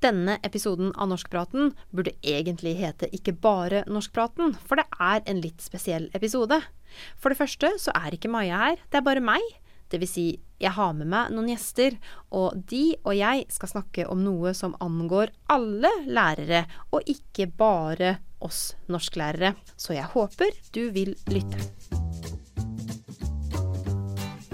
Denne episoden av Norskpraten burde egentlig hete ikke bare Norskpraten, for det er en litt spesiell episode. For det første så er ikke Maja her, det er bare meg. Det vil si, jeg har med meg noen gjester, og de og jeg skal snakke om noe som angår alle lærere, og ikke bare oss norsklærere. Så jeg håper du vil lytte.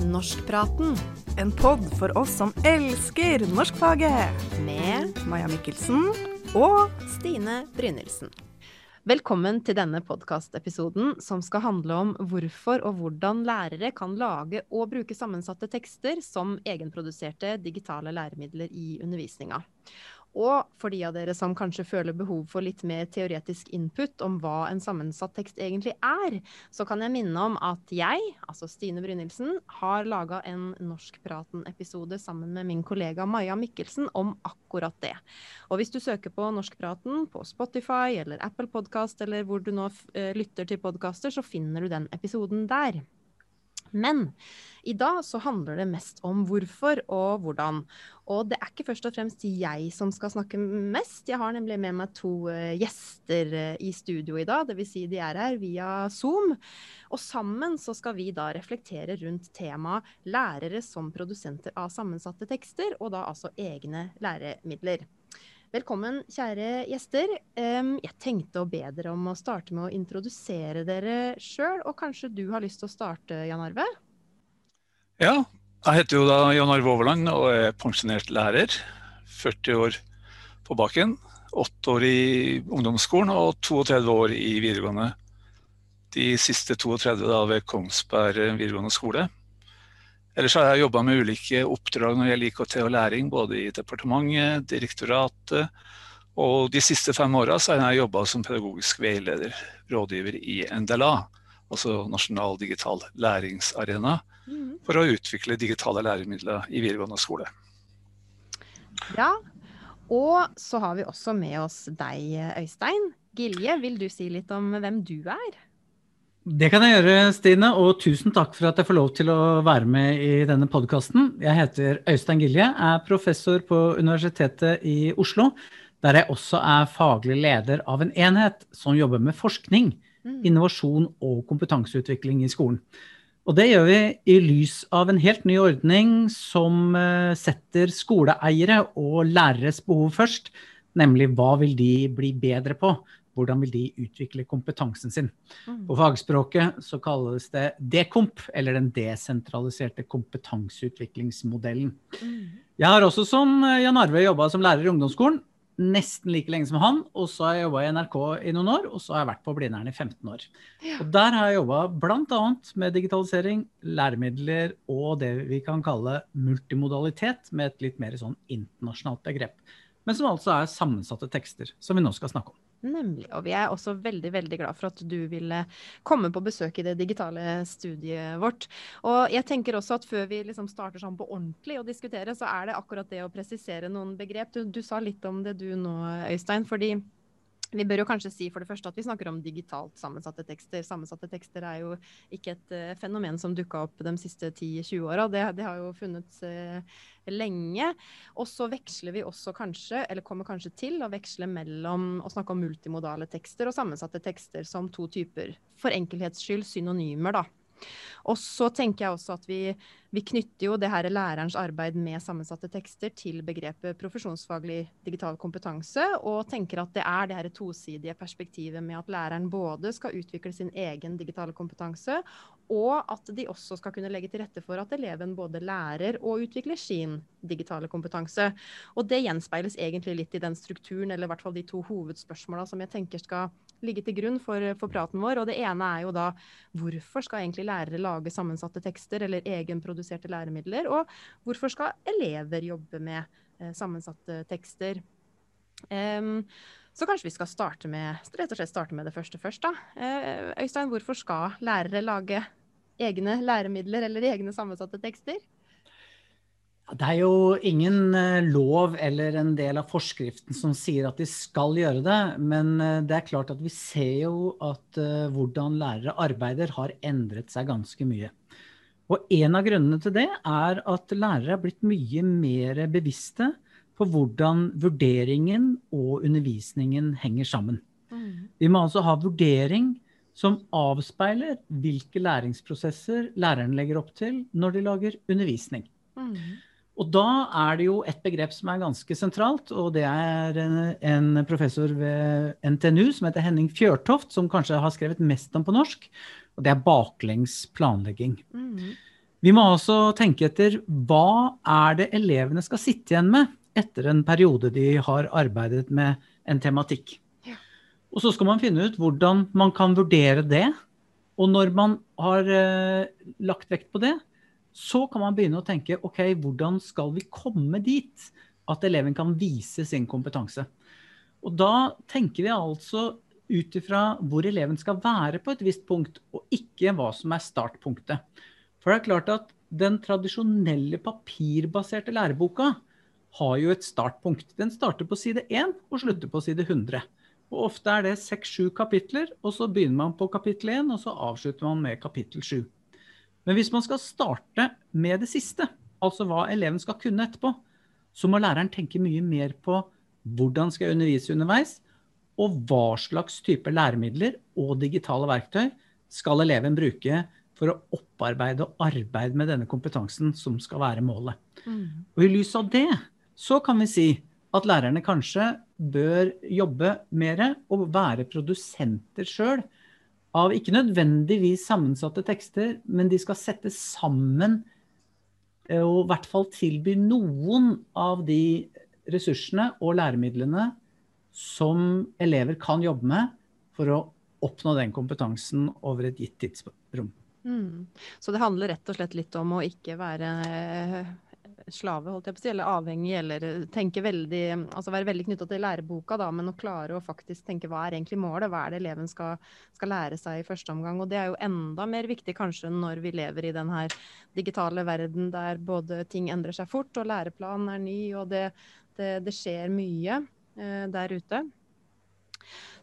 Norskpraten En pod for oss som elsker norskfaget. med Maja Mikkelsen og Stine Brynildsen. Velkommen til denne podkastepisoden som skal handle om hvorfor og hvordan lærere kan lage og bruke sammensatte tekster som egenproduserte digitale læremidler i undervisninga. Og for de av dere som kanskje føler behov for litt mer teoretisk input om hva en sammensatt tekst egentlig er, så kan jeg minne om at jeg, altså Stine Brynildsen, har laga en Norskpraten-episode sammen med min kollega Maja Mikkelsen om akkurat det. Og hvis du søker på Norskpraten på Spotify eller Apple Podkast eller hvor du nå eh, lytter til podkaster, så finner du den episoden der. Men i dag så handler det mest om hvorfor og hvordan. Og det er ikke først og fremst jeg som skal snakke mest. Jeg har nemlig med meg to eh, gjester eh, i studio i dag. Dvs. Si de er her via Zoom. Og sammen så skal vi da reflektere rundt temaet lærere som produsenter av sammensatte tekster, og da altså egne læremidler. Velkommen, kjære gjester. Jeg tenkte å be dere om å starte med å introdusere dere sjøl, og kanskje du har lyst til å starte, Jan Arve? Ja, jeg heter jo da Jan Arve Overland og er pensjonert lærer. 40 år på baken. 8 år i ungdomsskolen og 32 år i videregående. De siste 32 da ved Kongsberg videregående skole. Ellers har jeg jobba med ulike oppdrag når det gjelder IKT og læring, både i departementet, direktoratet, og de siste fem åra har jeg jobba som pedagogisk veileder, rådgiver i NDLA, altså Nasjonal digital læringsarena, for å utvikle digitale læremidler i videregående skole. Ja. Og så har vi også med oss deg, Øystein. Gilje, vil du si litt om hvem du er? Det kan jeg gjøre, Stine, og tusen takk for at jeg får lov til å være med i denne podkasten. Jeg heter Øystein Gilje, er professor på Universitetet i Oslo, der jeg også er faglig leder av en enhet som jobber med forskning, innovasjon og kompetanseutvikling i skolen. Og det gjør vi i lys av en helt ny ordning som eh, setter skoleeiere og læreres behov først, nemlig hva vil de bli bedre på? Hvordan vil de utvikle kompetansen sin? På fagspråket så kalles det DEKOMP, eller den desentraliserte kompetanseutviklingsmodellen. Jeg har også som eh, Jan Arve jobba som lærer i ungdomsskolen, nesten like lenge som han. Og så har jeg jobba i NRK i noen år, og så har jeg vært på Blindern i 15 år. Og der har jeg jobba bl.a. med digitalisering, læremidler og det vi kan kalle multimodalitet, med et litt mer sånn internasjonalt begrep. Men som altså er sammensatte tekster, som vi nå skal snakke om. Nemlig. Og vi er også veldig veldig glad for at du ville komme på besøk i det digitale studiet vårt. Og jeg tenker også at før vi liksom starter sånn på ordentlig å diskutere, så er det akkurat det å presisere noen begrep. Du, du sa litt om det du nå, Øystein. fordi vi bør jo kanskje si for det første at vi snakker om digitalt sammensatte tekster. Sammensatte tekster er jo ikke et uh, fenomen som dukka opp de siste 10-20 åra. Det, det har jo funnet uh, lenge. Og så veksler vi også kanskje, eller kommer kanskje til å veksle mellom å snakke om multimodale tekster og sammensatte tekster som to typer, for enkelhets skyld, synonymer, da. Og så tenker jeg også at vi, vi knytter jo det her lærerens arbeid med sammensatte tekster til begrepet profesjonsfaglig digital kompetanse, og tenker at det er det her tosidige perspektivet med at læreren både skal utvikle sin egen digitale kompetanse, og at de også skal kunne legge til rette for at eleven både lærer og utvikler sin digitale kompetanse. Og det gjenspeiles egentlig litt i den strukturen, eller i hvert fall de to hovedspørsmåla som jeg tenker skal ligge til grunn for, for praten vår. Og det ene er jo da hvorfor skal egentlig lærere lage sammensatte tekster eller egenproduserte læremidler? Og hvorfor skal elever jobbe med eh, sammensatte tekster? Um, så kanskje vi skal starte med, rett og slett starte med det første først. da. Eh, Øystein, hvorfor skal lærere lage egne læremidler eller egne sammensatte tekster? Det er jo ingen eh, lov eller en del av forskriften som sier at de skal gjøre det, men eh, det er klart at vi ser jo at eh, hvordan lærere arbeider har endret seg ganske mye. Og en av grunnene til det er at lærere er blitt mye mer bevisste på hvordan vurderingen og undervisningen henger sammen. Mm. Vi må altså ha vurdering som avspeiler hvilke læringsprosesser læreren legger opp til når de lager undervisning. Mm. Og da er det jo et begrep som er ganske sentralt, og det er en, professor ved NTNU som heter Henning Fjørtoft, som kanskje har skrevet mest om på norsk, og det er baklengs planlegging. Mm. Vi må også tenke etter hva er det elevene skal sitte igjen med etter en periode de har arbeidet med en tematikk. Ja. Og så skal man finne ut hvordan man kan vurdere det. Og når man har eh, lagt vekt på det, så kan man begynne å tenke ok, hvordan skal vi komme dit at eleven kan vise sin kompetanse. Og da tenker vi altså ut ifra hvor eleven skal være på et visst punkt, og ikke hva som er startpunktet. For det er klart at den tradisjonelle papirbaserte læreboka har jo et startpunkt. Den starter på side 1 og slutter på side 100. Og ofte er det seks-sju kapitler, og så begynner man på kapittel 1, og så avslutter man med kapittel 7. Men hvis man skal starte med det siste, altså hva eleven skal kunne etterpå, så må læreren tenke mye mer på hvordan skal jeg undervise underveis, og hva slags type læremidler og digitale verktøy skal eleven bruke for å opparbeide og arbeide med denne kompetansen som skal være målet. Mm. Og i lys av det så kan vi si at lærerne kanskje bør jobbe mer og være produsenter sjøl av ikke nødvendigvis sammensatte tekster, men de skal sette sammen eh, og i hvert fall tilby noen av de ressursene og læremidlene som elever kan jobbe med for å oppnå den kompetansen over et gitt tidsrom. Mm. Så det handler rett og slett litt om å ikke være eh, slave, holdt jeg på å si, eller avhengig, eller tenke veldig Altså være veldig knytta til læreboka, da, men å klare å faktisk tenke hva er egentlig målet? Hva er det eleven skal, skal lære seg i første omgang? Og det er jo enda mer viktig kanskje når vi lever i den her digitale verden der både ting endrer seg fort, og læreplanen er ny, og det, det, det skjer mye eh, der ute.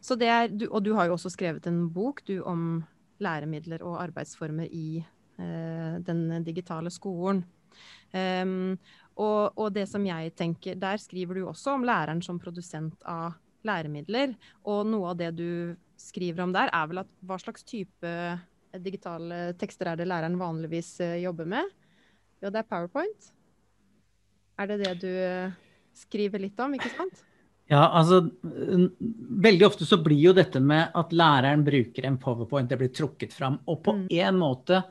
Så det er, du, og du har jo også skrevet en bok du, om læremidler og arbeidsformer i eh, den digitale skolen. Um, og, og, det som jeg tenker, Der skriver du også om læreren som produsent av læremidler. Og noe av det du skriver om der, er vel at hva slags type digitale tekster er det læreren vanligvis uh, jobber med? Jo, det er PowerPoint. Er det det du uh, skriver litt om, ikke sant? Ja, altså Veldig ofte så blir jo dette med at læreren bruker en powerpoint, det blir trukket fram. Og på en måte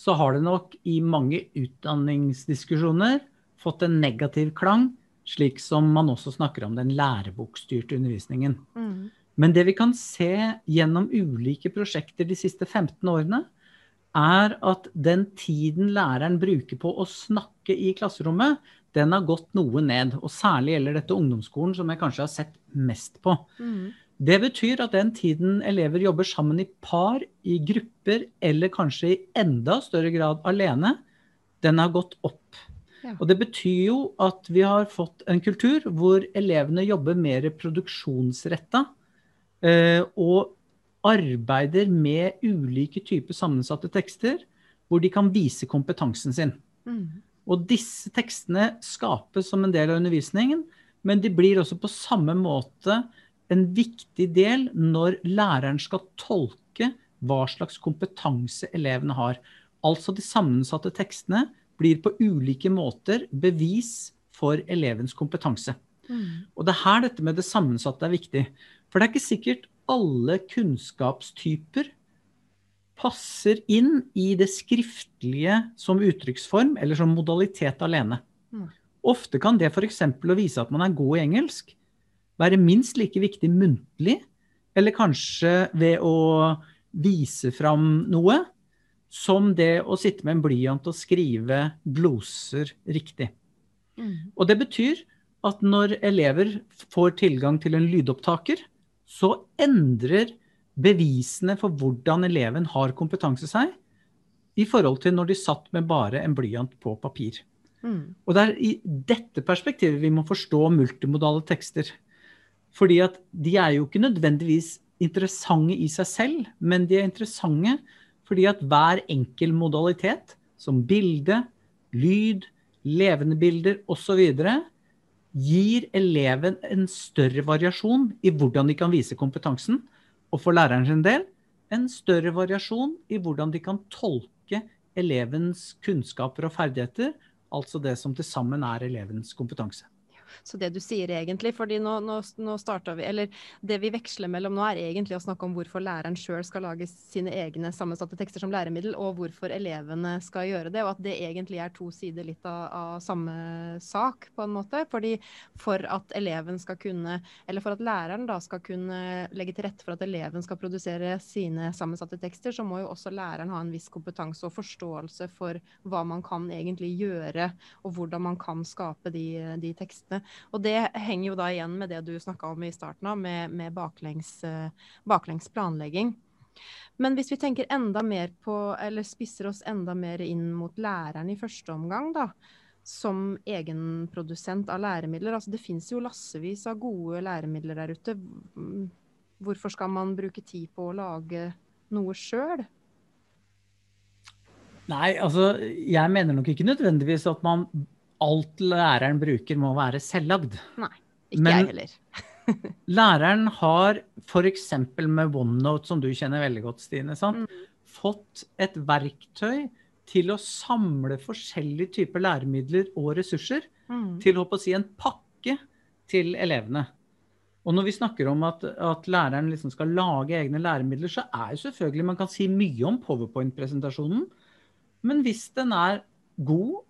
så har det nok i mange utdanningsdiskusjoner fått en negativ klang, slik som man også snakker om den lærebokstyrte undervisningen. Mm. Men det vi kan se gjennom ulike prosjekter de siste 15 årene, er at den tiden læreren bruker på å snakke i klasserommet, den har gått noe ned. Og særlig gjelder dette ungdomsskolen, som jeg kanskje har sett mest på. Mm. Det betyr at den tiden elever jobber sammen i par, i grupper, eller kanskje i enda større grad alene, den har gått opp. Ja. Og det betyr jo at vi har fått en kultur hvor elevene jobber mer produksjonsretta eh, og arbeider med ulike typer sammensatte tekster hvor de kan vise kompetansen sin. Mm. Og disse tekstene skapes som en del av undervisningen, men de blir også på samme måte en viktig del når læreren skal tolke hva slags kompetanse elevene har. Altså de sammensatte tekstene blir på ulike måter bevis for elevens kompetanse. Mm. Og det er her dette med det sammensatte er viktig. For det er ikke sikkert alle kunnskapstyper passer inn i det skriftlige som uttrykksform eller som modalitet alene. Mm. Ofte kan det f.eks. å vise at man er god i engelsk, være minst like viktig muntlig, eller kanskje ved å vise fram noe, som det å sitte med en blyant og skrive gloser riktig. Mm. Og det betyr at når elever får tilgang til en lydopptaker, så endrer bevisene for hvordan eleven har kompetanse seg, i forhold til når de satt med bare en blyant på papir. Mm. Og det er i dette perspektivet vi må forstå multimodale tekster. Fordi at de er jo ikke nødvendigvis interessante i seg selv, men de er interessante fordi at hver enkel modalitet, som bilde, lyd, levende bilder osv., gir eleven en større variasjon i hvordan de kan vise kompetansen, og for læreren sin del en større variasjon i hvordan de kan tolke elevens kunnskaper og ferdigheter, altså det som til sammen er elevens kompetanse. Så det du sier egentlig, fordi nå, nå, nå vi Eller det vi veksler mellom nå, er egentlig å snakke om hvorfor læreren sjøl skal lage sine egne sammensatte tekster som læremiddel, og hvorfor elevene skal gjøre det. Og at det egentlig er to sider litt av, av samme sak, på en måte. Fordi for at eleven skal kunne Eller for at læreren da skal kunne legge til rette for at eleven skal produsere sine sammensatte tekster, så må jo også læreren ha en viss kompetanse og forståelse for hva man kan egentlig gjøre, og hvordan man kan skape de, de tekstene. Og det henger jo da igjen med det du snakka om i starten av, med, med baklengs, uh, baklengs, planlegging. Men hvis vi tenker enda mer på, eller spisser oss enda mer inn mot læreren i første omgang, da, som egenprodusent av læremidler. Altså, det fins jo lassevis av gode læremidler der ute. Hvorfor skal man bruke tid på å lage noe sjøl? Nei, altså jeg mener nok ikke nødvendigvis at man alt læreren bruker må være selvlagd. Nei, ikke Men, jeg heller. læreren har f.eks. med OneNote, som du kjenner veldig godt, Stine, mm. fått et verktøy til å samle forskjellige typer læremidler og ressurser mm. til å si en pakke til elevene. Og når vi snakker om at, at læreren liksom skal lage egne læremidler, så er jo selvfølgelig Man kan si mye om powerpoint-presentasjonen, men hvis den er god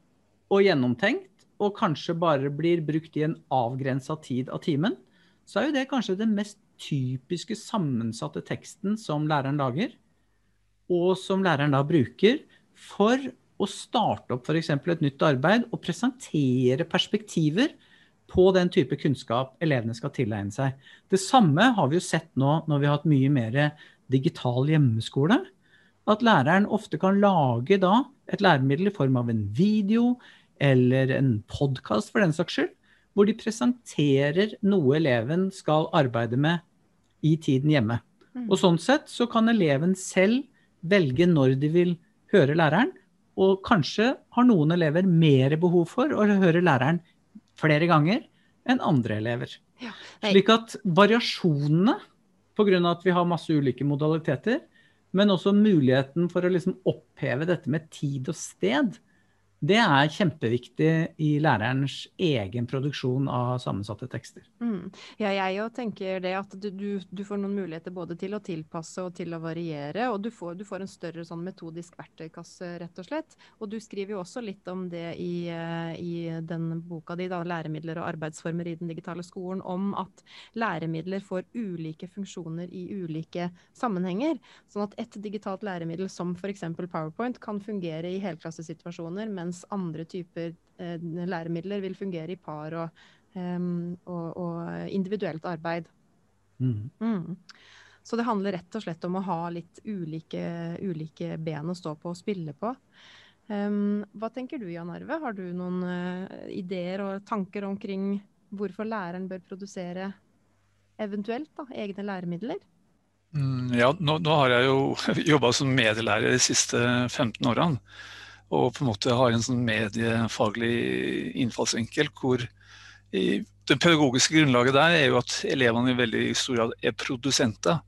og gjennomtenkt, og kanskje bare blir brukt i en avgrensa tid av timen, så er jo det kanskje den mest typiske sammensatte teksten som læreren lager, og som læreren da bruker for å starte opp f.eks. et nytt arbeid og presentere perspektiver på den type kunnskap elevene skal tilegne seg. Det samme har vi jo sett nå når vi har hatt mye mer digital hjemmeskole. At læreren ofte kan lage da et læremiddel i form av en video eller en podkast for den saks skyld, hvor de presenterer noe eleven skal arbeide med i tiden hjemme. Mm. Og sånn sett så kan eleven selv velge når de vil høre læreren, og kanskje har noen elever mer behov for å høre læreren flere ganger enn andre elever. Ja, Slik at variasjonene, pga. at vi har masse ulike modaliteter, men også muligheten for å liksom oppheve dette med tid og sted, det er kjempeviktig i lærerens egen produksjon av sammensatte tekster. Mm. Ja, jeg òg tenker det at du, du, får noen muligheter både til å tilpasse og til å variere. Og du får, du får en større sånn metodisk verktøykasse, rett og slett. Og du skriver jo også litt om det i, eh, i den boka di, da, 'Læremidler og arbeidsformer i den digitale skolen', om at læremidler får ulike funksjoner i ulike sammenhenger. Sånn at et digitalt læremiddel som f.eks. PowerPoint kan fungere i helklassesituasjoner. men mens andre typer eh, læremidler vil fungere i par og, um, og, og individuelt arbeid. Mm. Mm. Så det handler rett og slett om å ha litt ulike, ulike ben å stå på og spille på. Um, hva tenker du Jan Arve? Har du noen uh, ideer og tanker omkring hvorfor læreren bør produsere eventuelt da, egne læremidler? Mm, ja, nå, nå, har jeg jo jobba som medielærer de siste 15 årene og på en måte har en sånn mediefaglig innfallsvinkel hvor det pedagogiske grunnlaget der er jo at elevene i veldig stor grad er produsenter.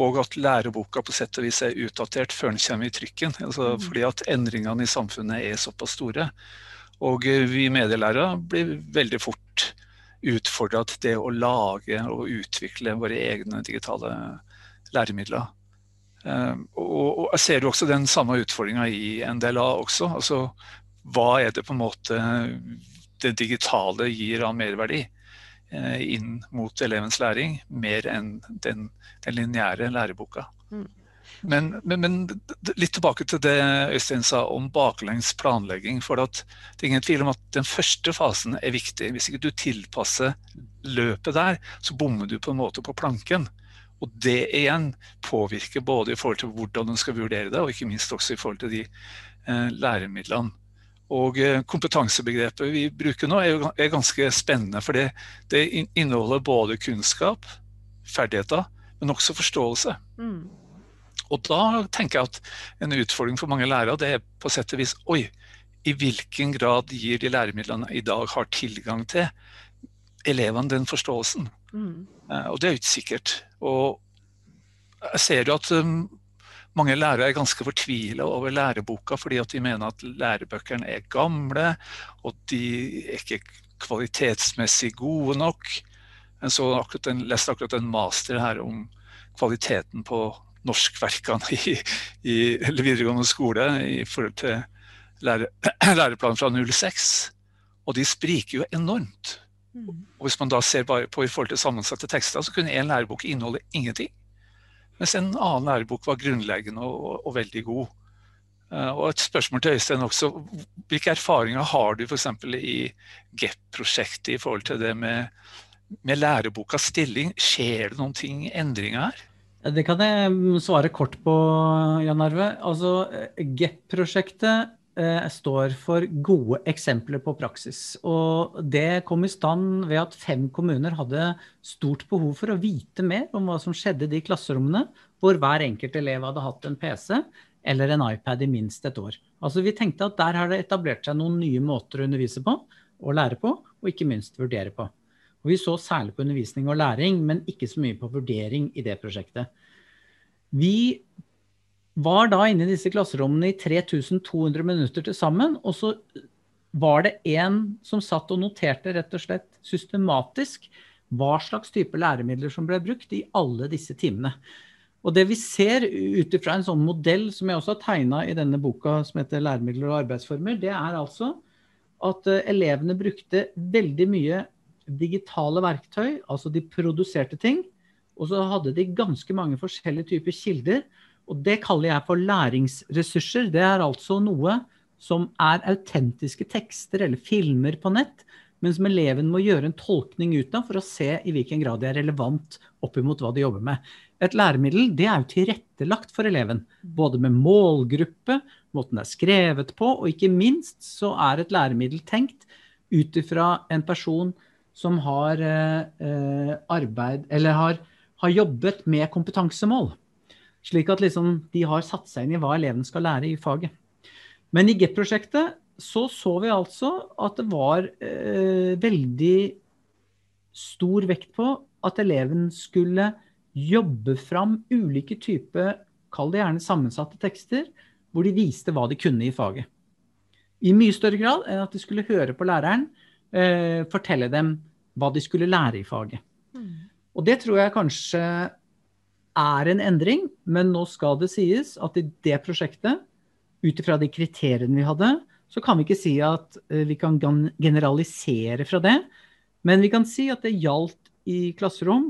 Og at læreboka på sett og vis er utdatert før den kommer i trykken. Altså mm. fordi at endringene i samfunnet er såpass store. Og vi medielærere blir veldig fort utfordra til det å lage og utvikle våre egne digitale læremidler. Ehm, og, jeg ser jo også den samme utfordringa i NDLA også. Altså, hva er det på en måte det digitale gir av merverdi eh, inn mot elevens læring, mer enn den, den lineære læreboka. Mm. Men, men, men, litt tilbake til det Øystein sa om baklengs planlegging. For det er ingen tvil om at den første fasen er viktig. Hvis ikke du tilpasser løpet der, så bommer du på en måte på planken. Og det igjen påvirker både i forhold til hvordan en skal vurdere det, og ikke minst også i forhold til de eh, læremidlene. Og eh, kompetansebegrepet vi bruker nå er, jo, er ganske spennende. For det, det, inneholder både kunnskap, ferdigheter, men også forståelse. Mm. Og da tenker jeg at en utfordring for mange lærere det er på sett og vis Oi, i hvilken grad gir de læremidlene i dag har tilgang til elevene den forståelsen. Mm. Uh, og det er jo ikke sikkert. Og jeg ser jo at um, mange lærere er ganske fortvila over læreboka fordi at de mener at lærebøkene er gamle, og de er ikke kvalitetsmessig gode nok. Jeg så akkurat en, leste akkurat en master her om kvaliteten på norskverkene i, i videregående skole i forhold til lære, læreplanen fra 06. Og de spriker jo enormt. Mm. Og Hvis man da ser bare på i forhold til sammensatte tekster, så kunne én lærebok inneholde ingenting. Mens en annen lærebok var grunnleggende og, og, og veldig god. Uh, og et spørsmål til Øystein også. Hvilke erfaringer har du f.eks. i GEP-prosjektet i forhold til det med, med lærebokas stilling? Skjer det noen ting, endringer her? Det kan jeg svare kort på, Jan Arve. Altså, GEP-prosjektet eh, står for gode eksempler på praksis. Og det kom i stand ved at fem kommuner hadde stort behov for å vite mer om hva som skjedde i de klasserommene hvor hver enkelt elev hadde hatt en PC eller en iPad i minst et år. Altså Vi tenkte at der har det etablert seg noen nye måter å undervise på, og lære på, og ikke minst vurdere på. Og Vi så særlig på undervisning og læring, men ikke så mye på vurdering i det prosjektet. Vi var da inne i disse klasserommene i 3200 minutter til sammen. Og så var det en som satt og noterte rett og slett systematisk hva slags type læremidler som ble brukt i alle disse timene. Og det vi ser ut ifra en sånn modell som jeg også har tegna i denne boka som heter 'Læremidler og arbeidsformer', det er altså at eh, elevene brukte veldig mye digitale verktøy, altså de produserte ting. Og så hadde de ganske mange forskjellige typer kilder og det kaller jeg for læringsressurser. Det er altså noe som er autentiske tekster eller filmer på nett, men som eleven må gjøre en tolkning ut av for å se i hvilken grad det er relevant opp imot hva de jobber med. Et læremiddel det er jo tilrettelagt for eleven, både med målgruppe, måten det er skrevet på, og ikke minst så er et læremiddel tenkt ut ifra en person som har eh, arbeid, eller har, har jobbet med kompetansemål. Slik at liksom de har satt seg inn i hva eleven skal lære i faget. Men i GEP-prosjektet så så vi altså at det var eh, veldig stor vekt på at eleven skulle jobbe fram ulike typer, kall det gjerne sammensatte tekster, hvor de viste hva de kunne i faget. I mye større grad enn at de skulle høre på læreren eh, fortelle dem hva de skulle lære i faget. Mm. Og det tror jeg kanskje er en endring, men nå skal det sies at i det prosjektet, ut ifra de kriteriene vi hadde, så kan vi ikke si at eh, vi kan generalisere fra det. Men vi kan si at det gjaldt i klasserom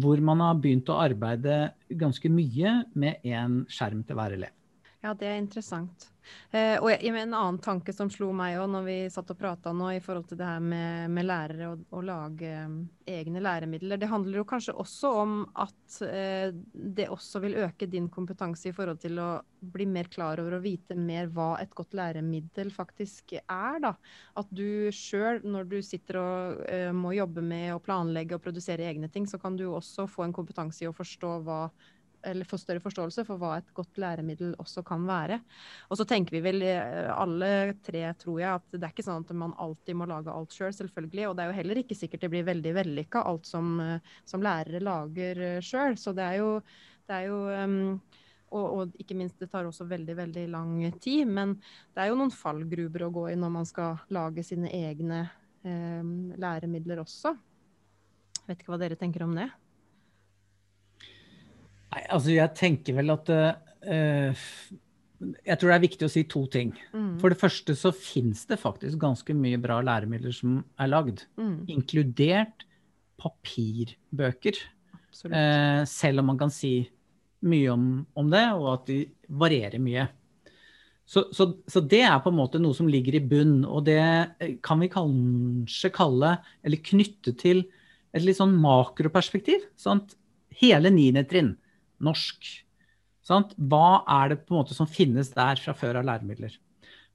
hvor man har begynt å arbeide ganske mye med én skjerm til hver elev. Ja, det er interessant. Eh, og jeg, en annen tanke som slo meg òg når vi satt og prata nå i forhold til det her med, med lærere og å lage um, egne læremidler, det handler jo kanskje også om at eh, det også vil øke din kompetanse i forhold til å bli mer klar over og vite mer hva et godt læremiddel faktisk er. da. At du sjøl, når du sitter og eh, må jobbe med å planlegge og produsere egne ting, så kan du også få en kompetanse i å forstå hva eller få større forståelse for hva et godt læremiddel også kan være. Og så tenker vi vel eh, alle tre, tror jeg, at det er ikke sånn at man alltid må lage alt sjøl, selv, selvfølgelig. Og det er jo heller ikke sikkert det blir veldig vellykka, alt som, eh, som, lærere lager eh, sjøl. Så det er jo, det er jo um, og, og, ikke minst, det tar også veldig veldig lang tid. Men det er jo noen fallgruber å gå i når man skal lage sine egne eh, læremidler også. Vet ikke hva dere tenker om det? Nei, altså jeg tenker vel at uh, Jeg tror det er viktig å si to ting. Mm. For det første så fins det faktisk ganske mye bra læremidler som er lagd. Mm. Inkludert papirbøker. Uh, selv om man kan si mye om, om, det, og at de varierer mye. Så, så, så, det er på en måte noe som ligger i bunn, og det kan vi kanskje kalle, eller knytte til, et litt sånn makroperspektiv. Sant? Hele niende trinn norsk. Sant? Hva er det på en måte som finnes der fra før av læremidler?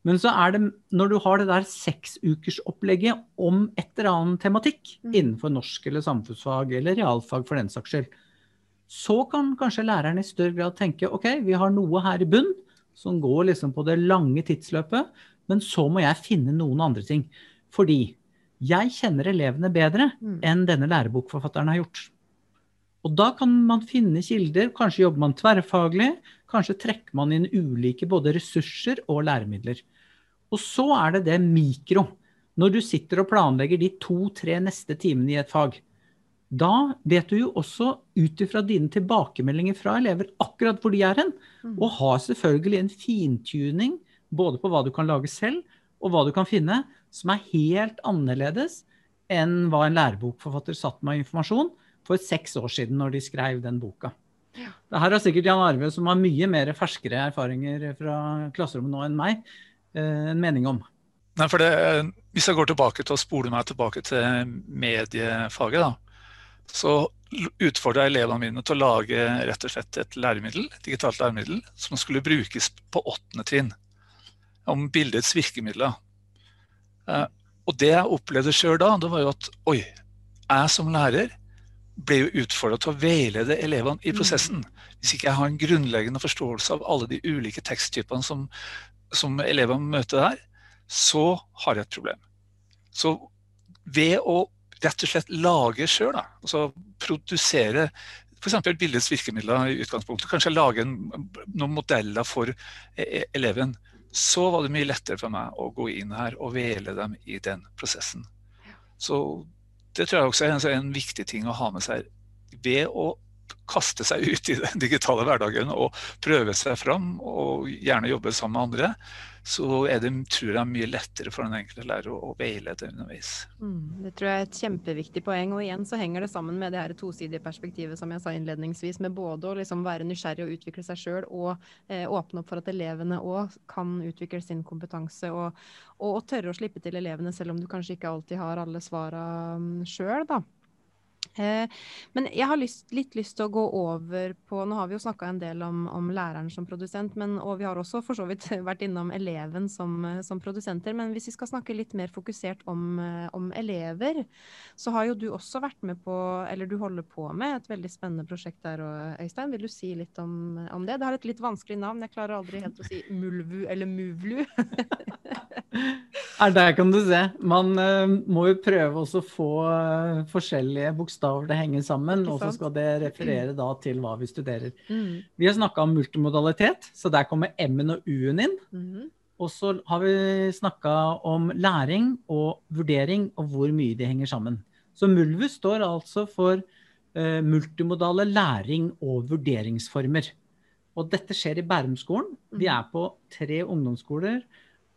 Men så er det, når du har det der seksukersopplegget om et eller annet tematikk mm. innenfor norsk eller samfunnsfag eller realfag for den saks skyld, så kan kanskje læreren i større grad tenke ok, vi har noe her i bunn som går liksom på det lange tidsløpet. men så må jeg finne noen andre ting. Fordi jeg kjenner elevene bedre Mm. enn denne lærebokforfatteren har gjort. Og da kan man finne kilder, kanskje jobber man tverrfaglig, kanskje trekker man inn ulike både ressurser og læremidler. Og så er det det mikro. Når du sitter og planlegger de to-tre neste timene i et fag, da vet du jo også ut ifra dine tilbakemeldinger fra elever akkurat hvor de er hen, Mm. og har selvfølgelig en fintuning både på hva du kan lage selv, og hva du kan finne, som er helt annerledes enn hva en lærebokforfatter satt med av informasjon for seks år siden når de skrev den boka. Ja. Det her har sikkert Jan Arve, som har mye mer ferskere erfaringer fra klasserommet nå enn meg, eh, en mening om. Nei, for det, Hvis jeg går tilbake til å spole meg tilbake til mediefaget, da, så utfordra elevene mine til å lage rett og slett et læremiddel, et digitalt læremiddel som skulle brukes på åttende trinn. Om bildets virkemidler. Eh, og det jeg opplevde sjøl da, det var jo at oi, jeg som lærer ble jo utfordra til å veilede elevene i prosessen. Hvis ikke jeg har en grunnleggende forståelse av alle de ulike teksttypene som, som elevene møter der, så har jeg et problem. Så ved å rett og slett lage sjøl, altså produsere f.eks. bildets virkemidler i utgangspunktet, kanskje lage en, noen modeller for e- eleven, så var det mye lettere for meg å gå inn her og vele dem i den prosessen. Så det tror jeg også er en, en viktig ting å ha med seg. Ved å kaste seg ut i den digitale hverdagen og prøve seg fram, og gjerne jobbe sammen med andre, så er det tror jeg, mye lettere for den enkelte lærer å, veilede underveis. Mm, det tror jeg er et kjempeviktig poeng. Og igjen så henger det sammen med det her tosidige perspektivet som jeg sa innledningsvis, med både å liksom være nysgjerrig og utvikle seg sjøl, og eh, åpne opp for at elevene òg kan utvikle sin kompetanse. Og, og, og tørre å slippe til elevene, selv om du kanskje ikke alltid har alle svara sjøl, da. Eh, men jeg har lyst, litt lyst til å gå over på Nå har vi jo snakka en del om, om, læreren som produsent, men, og vi har også for så vidt vært innom eleven som, som produsenter. Men hvis vi skal snakke litt mer fokusert om, om, elever, så har jo du også vært med på, eller du holder på med, et veldig spennende prosjekt der. Øystein, vil du si litt om, om det? Det har et litt vanskelig navn. Jeg klarer aldri helt å si Mulvu eller Muvlu. Er der kan du se. Man uh, må jo prøve også å få uh, forskjellige bokstaver til å henge sammen, og så skal det referere da til hva vi studerer. Mm. Vi har snakka om multimodalitet, så der kommer M-en og U-en inn. Mm. Og så har vi snakka om læring og vurdering, og hvor mye de henger sammen. Så Mulvus står altså for uh, multimodale læring og vurderingsformer. Og dette skjer i Bærumsskolen. Vi er på tre ungdomsskoler.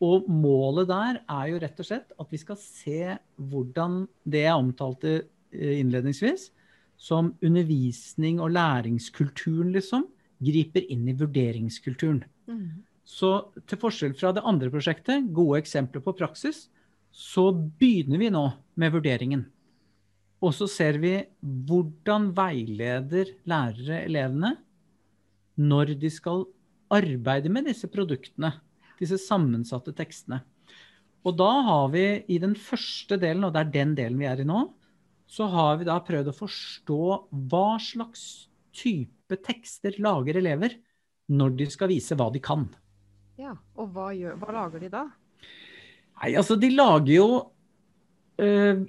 Og målet der er jo rett og slett at vi skal se hvordan det jeg omtalte innledningsvis, som undervisning og læringskulturen, liksom, griper inn i vurderingskulturen. Mm. Så til forskjell fra det andre prosjektet, gode eksempler på praksis, så begynner vi nå med vurderingen. Og så ser vi hvordan veileder lærere elevene når de skal arbeide med disse produktene disse sammensatte tekstene. Og da har vi i den første delen, og det er den delen vi er i nå, så har vi da prøvd å forstå hva slags type tekster lager elever når de skal vise hva de kan. Ja, og hva, gjør, hva lager de da? Nei, altså de lager jo øh,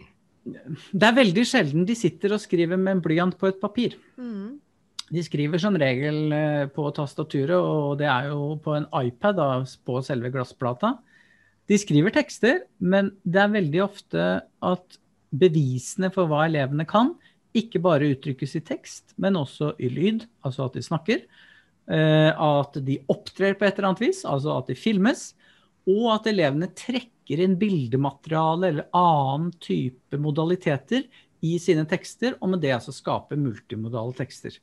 Det er veldig sjelden de sitter og skriver med en blyant på et papir. Mm. De skriver som regel på tastaturet, og det er jo på en iPad da, på selve glassplata. De skriver tekster, men det er veldig ofte at bevisene for hva elevene kan, ikke bare uttrykkes i tekst, men også i lyd, altså at de snakker. At de opptrer på et eller annet vis, altså at de filmes. Og at elevene trekker inn bildemateriale eller annen type modaliteter i sine tekster, og med det altså skape multimodale tekster.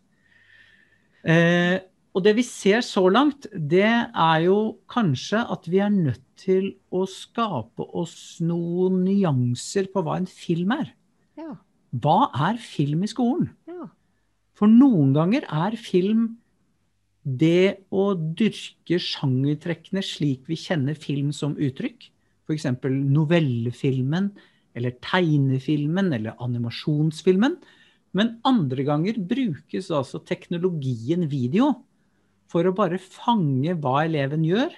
Eh, og det vi ser så langt, det er jo kanskje at vi er nødt til å skape oss noen nyanser på hva en film er. Ja. Hva er film i skolen? Ja. For noen ganger er film det å dyrke sjangertrekkene slik vi kjenner film som uttrykk. F.eks. novellefilmen, eller tegnefilmen, eller animasjonsfilmen. Men andre ganger brukes altså teknologien video for å bare fange hva eleven gjør,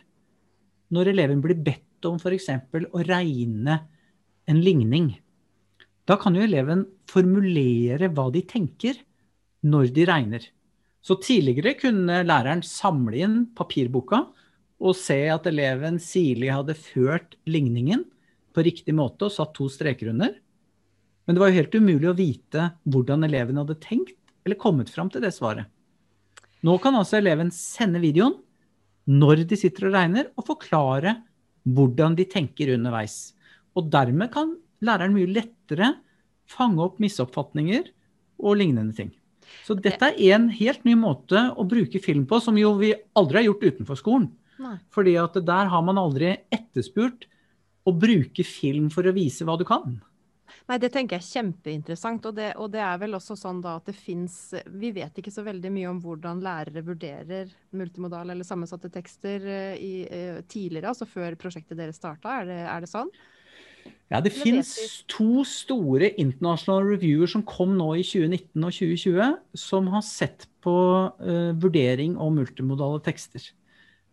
når eleven blir bedt om f.eks. å regne en ligning, da kan jo eleven formulere hva de tenker når de regner. Så tidligere kunne læreren samle inn papirboka og se at eleven sirlig hadde ført ligningen på riktig måte og satt to streker under. Men det var jo helt umulig å vite hvordan eleven hadde tenkt eller kommet fram til det svaret. Nå kan altså eleven sende videoen når de sitter og regner, og forklare hvordan de tenker underveis. Og dermed kan læreren mye lettere fange opp misoppfatninger og lignende ting. Så dette er en helt ny måte å bruke film på, som jo vi aldri har gjort utenfor skolen. Nei. Fordi at der har man aldri etterspurt å bruke film for å vise hva du kan. Nei, det tenker jeg er kjempeinteressant. Og det, og det er vel også sånn da at det fins Vi vet ikke så veldig mye om hvordan lærere vurderer multimodale eller sammensatte tekster eh, i, eh, tidligere, altså før prosjektet deres starta. Er, er, det sånn? Ja, det fins to store internasjonale reviewer som kom nå i 2019 og 2020, som har sett på uh, vurdering av multimodale tekster.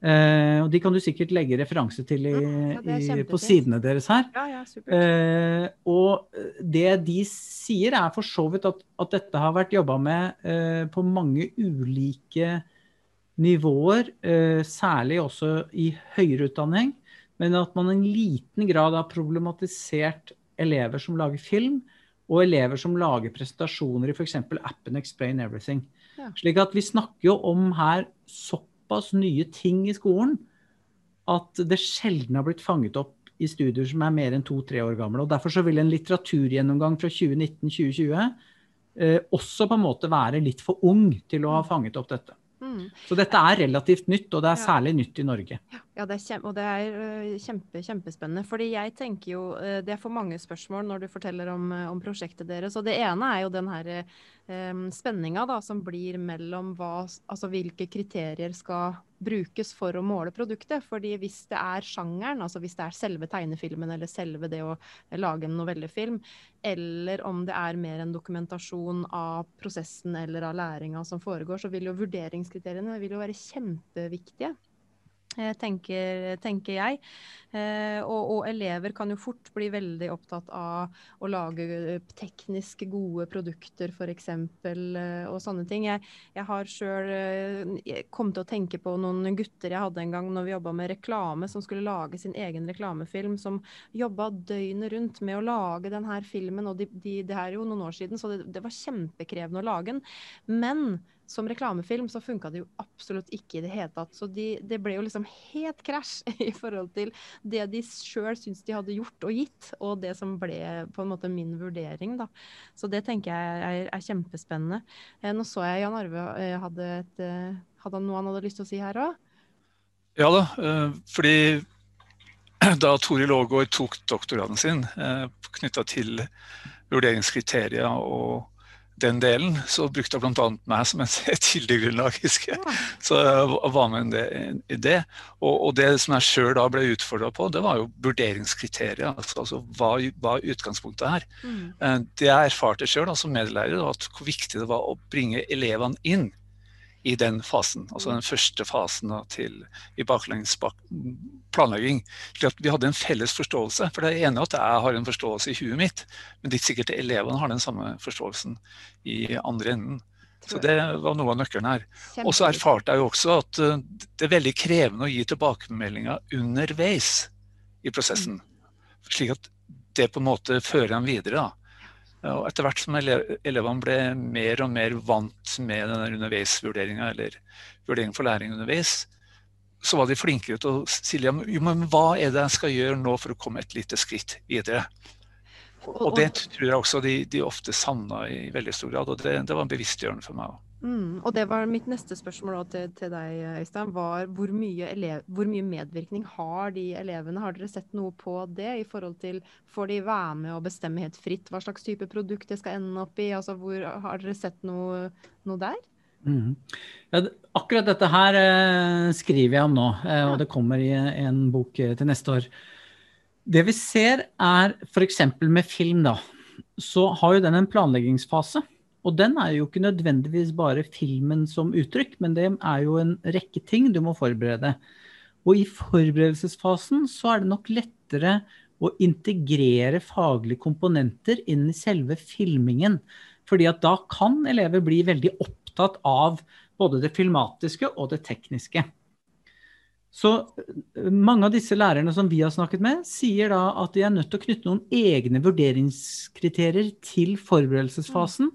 Uh, og De kan du sikkert legge referanse til i, ja, i, på sidene deres her. Ja, ja, eh, og det de sier, er for så vidt at, at dette har vært jobba med på mange ulike nivåer, særlig også i høyere utdanning men at man i en liten grad har problematisert elever som lager film, og elever som lager presentasjoner i f.eks. appen Explain Everything. Ja. Slik at vi snakker jo om her såpass nye ting i skolen at det sjelden har blitt fanget opp i studier som er mer enn to-tre år gamle. og Derfor så vil en litteraturgjennomgang fra 2019-2020 eh, også på en måte være litt for ung til å ha fanget opp dette. Mm. Så dette er relativt nytt, og det er særlig nytt i Norge. Ja, det er, og det er øh, kjempe, kjempespennende. Fordi jeg tenker jo øh, Det er for mange spørsmål når du forteller om, øh, om prosjektet deres. Og det ene er jo den her spenninga da, som blir mellom hva, altså hvilke kriterier skal brukes for å måle produktet. Fordi hvis det er sjangeren, altså hvis det er selve tegnefilmen eller selve det å lage en novellefilm, eller om det er mer en dokumentasjon av prosessen eller av læringa som foregår, så vil jo vurderingskriteriene vil jo være kjempeviktige. Eh, tenker, tenker jeg. Eh, og, og, elever kan jo fort bli veldig opptatt av å lage eh, teknisk gode produkter, f.eks., og sånne ting. Jeg, jeg har sjøl kommet til å tenke på noen gutter jeg hadde en gang når vi jobba med reklame, som skulle lage sin egen reklamefilm, som jobba døgnet rundt med å lage denne filmen. Og de, de, det er jo noen år siden, så det, det var kjempekrevende å lage den. Men som reklamefilm så funka det jo absolutt ikke i det hele tatt. Så de, det ble jo liksom helt krasj i forhold til det de sjøl syns de hadde gjort og gitt, og det som ble på en måte min vurdering, da. Så det tenker jeg er, er kjempespennende. Eh, nå så jeg Jan Arve eh, hadde, et, eh, hadde noe han hadde lyst til å si her òg? Ja da, fordi da Toril Aagaard tok doktorgraden sin knytta til vurderingskriterier og den delen, så brukte jeg bl.a. meg som et kildegrunnlag, husker jeg. Så jeg var med i det. Og, og det som jeg sjøl da ble utfordra på, det var jo vurderingskriterier. Altså, altså hva, hva utgangspunktet her? Mm. Eh, det jeg erfarte sjøl som medlærer, var at hvor viktig det var å bringe elevene inn i den fasen, altså den første fasen da, til, i baklengs planlegging. Slik at vi hadde en felles forståelse. For det er enig at jeg har en forståelse i huet mitt, men det er ikke sikkert elevene har den samme forståelsen i andre enden. Så det var noe av nøkkelen her. Og så erfarte jeg jo også at uh, det er veldig krevende å gi tilbakemeldinger underveis i prosessen. Mm. Slik at det på en måte fører dem videre. da. Og etter hvert som elevene ble mer og mer vant med denne underveisvurderinga, eller vurdering for læring underveis, så var de flinkere til å si jo, men hva er det jeg skal gjøre nå for å komme et lite skritt videre. Og det tror jeg også de, de ofte savna i veldig stor grad, og det, det var bevisstgjørende for meg òg. Mm, og det var mitt neste spørsmål til, til, deg, Øystein. var hvor mye, elev, hvor mye, medvirkning har de elevene? Har dere sett noe på det? i forhold til Får de være med og bestemme helt fritt hva slags type produkt det skal ende opp i? Altså, hvor, har dere sett noe, noe der? Mm. Ja, akkurat dette her eh, skriver jeg om nå, eh, og det kommer i en bok eh, til neste år. Det vi ser er f.eks. med film, da, så har jo den en planleggingsfase. Og den er jo ikke nødvendigvis bare filmen som uttrykk, men det er jo en rekke ting du må forberede. Og i forberedelsesfasen så er det nok lettere å integrere faglige komponenter inn i selve filmingen. Fordi at da kan elever bli veldig opptatt av både det filmatiske og det tekniske. Så eh, mange av disse lærerne som vi har snakket med, sier da at de er nødt til å knytte noen egne vurderingskriterier til forberedelsesfasen,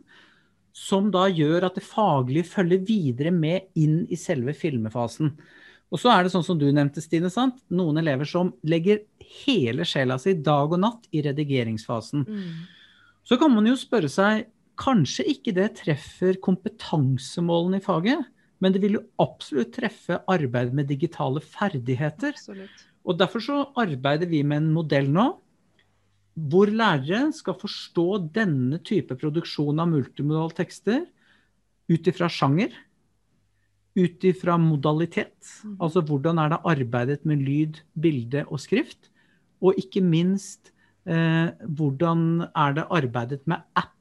som da gjør at det faglige følger videre med inn i selve filmefasen. Og så er det sånn som du nevnte, Stine, sant? noen elever som legger hele sjela si dag og natt i redigeringsfasen. Mm. Så kan man jo spørre seg Kanskje ikke det treffer kompetansemålene i faget, men det vil jo absolutt treffe arbeid med digitale ferdigheter. Absolutt. Og Derfor så arbeider vi med en modell nå hvor lærere skal forstå denne type produksjon av multimodale tekster ut ifra sjanger, ut ifra modalitet. Mm. Altså hvordan er det arbeidet med lyd, bilde og skrift? Og ikke minst eh, hvordan er det arbeidet med app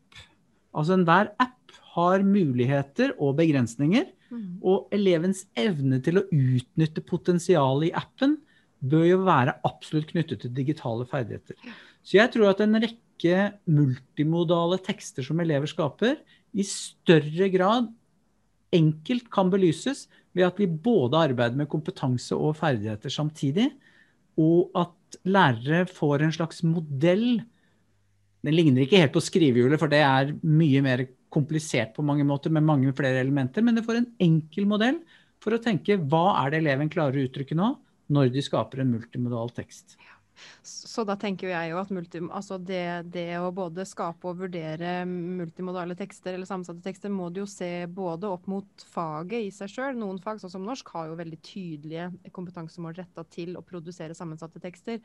Altså enhver app har muligheter og begrensninger. Mm. Og elevens evne til å utnytte potensialet i appen bør jo være absolutt knyttet til digitale ferdigheter. Så jeg tror at en rekke multimodale tekster som elever skaper, i større grad enkelt kan belyses ved at vi både arbeider med kompetanse og ferdigheter samtidig, og at lærere får en slags modell den ligner ikke helt på skrivehjulet, for det er mye mer komplisert på mange måter med mange flere elementer. Men det får en enkel modell for å tenke hva er det eleven klarer å uttrykke nå, når de skaper en multimodal tekst. Ja. Så da tenker jeg jo at multi, altså det, det, å både skape og vurdere multimodale tekster eller sammensatte tekster, må du jo se både opp mot faget i seg sjøl. Noen fag, sånn som norsk, har jo veldig tydelige kompetansemål retta til å produsere sammensatte tekster.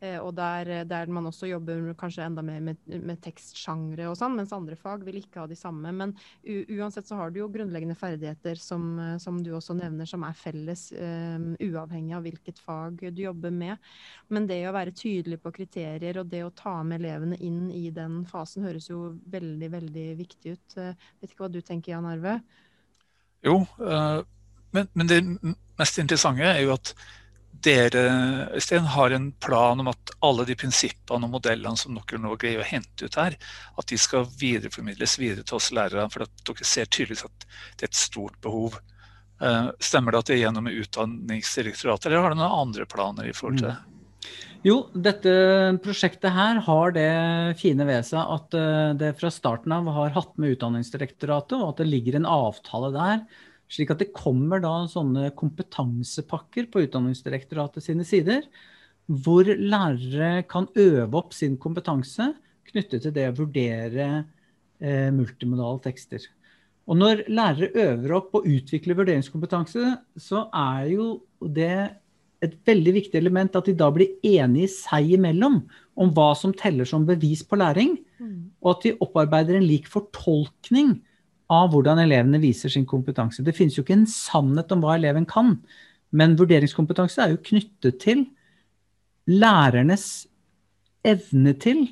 Eh, og der, der, man også jobber kanskje enda mer med, med tekstsjangre og sånn, mens andre fag vil ikke ha de samme. Men uansett så har du jo grunnleggende ferdigheter som, som du også nevner, som er felles, uh, uavhengig av hvilket fag du jobber med. Men det å være tydelig på kriterier og det å ta med elevene inn i den fasen høres jo veldig, veldig viktig ut. Eh, vet ikke hva du tenker, Jan Arve? Jo, eh, men, men det mest interessante er jo at dere Øystein, har en plan om at alle de prinsippene og modellene som dere nå greier å hente ut her, at de skal videreformidles videre til oss lærere. For at dere ser tydelig at det er et stort behov. Eh, stemmer det at det er gjennom Utdanningsdirektoratet, eller har dere noen andre planer i forhold til det? Jo, dette prosjektet her har det fine ved seg at eh, det fra starten av har hatt med Utdanningsdirektoratet, og at det ligger en avtale der. Slik at det kommer da sånne kompetansepakker på Utdanningsdirektoratet sine sider, hvor lærere kan øve opp sin kompetanse knyttet til det å vurdere eh, multimodale tekster. Og når lærere øver opp og utvikler vurderingskompetanse, så er jo det et veldig viktig element at de da blir enige seg imellom om hva som teller som bevis på læring, mm. og at de opparbeider en lik fortolkning av hvordan elevene viser sin kompetanse. Det finnes jo ikke en sannhet om hva eleven kan, men vurderingskompetanse er jo knyttet til lærernes evne til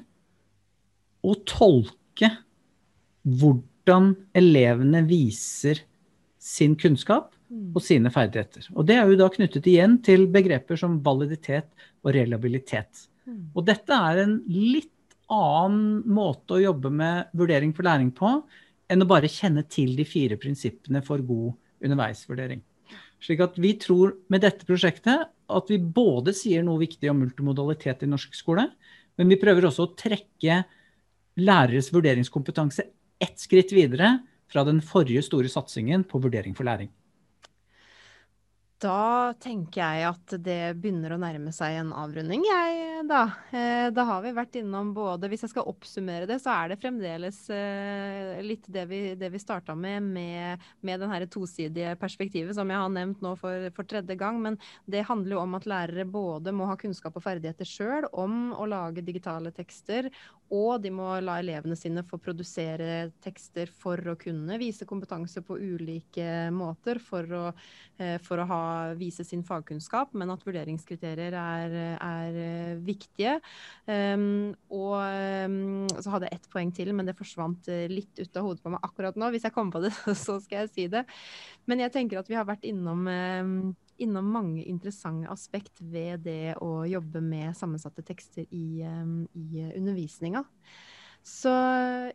å tolke hvordan elevene viser sin kunnskap og sine ferdigheter. Og Det er jo da knyttet igjen til begreper som validitet og reliabilitet. Mm. Og dette er en litt annen måte å jobbe med vurdering for læring på enn å bare kjenne til de fire prinsippene for god underveisvurdering. Slik at vi tror med dette prosjektet at vi både sier noe viktig om multimodalitet i norsk skole, men vi prøver også å trekke læreres vurderingskompetanse ett skritt videre fra den forrige store satsingen på vurdering for læring. Da tenker jeg at det begynner å nærme seg en avrunding, jeg da. Eh, da har vi vært innom både Hvis jeg skal oppsummere det, så er det fremdeles eh, litt det vi, det vi starta med, med, med den her tosidige perspektivet som jeg har nevnt nå for, for, tredje gang. Men det handler jo om at lærere både må ha kunnskap og ferdigheter sjøl om å lage digitale tekster, og de må la elevene sine få produsere tekster for å kunne vise kompetanse på ulike måter, for å, eh, for å ha vise sin fagkunnskap, men at vurderingskriterier er, er eh, viktige. Um, og um, så hadde jeg ett poeng til, men det forsvant eh, litt ut av hodet på meg akkurat nå. Hvis jeg kommer på det, så skal jeg si det. Men jeg tenker at vi har vært innom um, innom mange interessante aspekt ved det å jobbe med sammensatte tekster i, i undervisninga. Så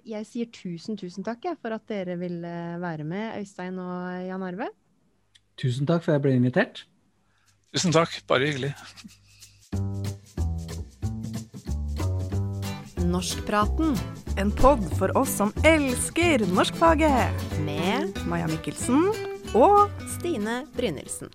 jeg sier tusen, tusen takk for at dere ville være med, Øystein og Jan Arve. Tusen takk for at jeg ble invitert. Tusen takk, bare hyggelig. Norskpraten. En pod for oss som elsker norskfaget. Med Maja Mikkelsen og Stine Brynildsen.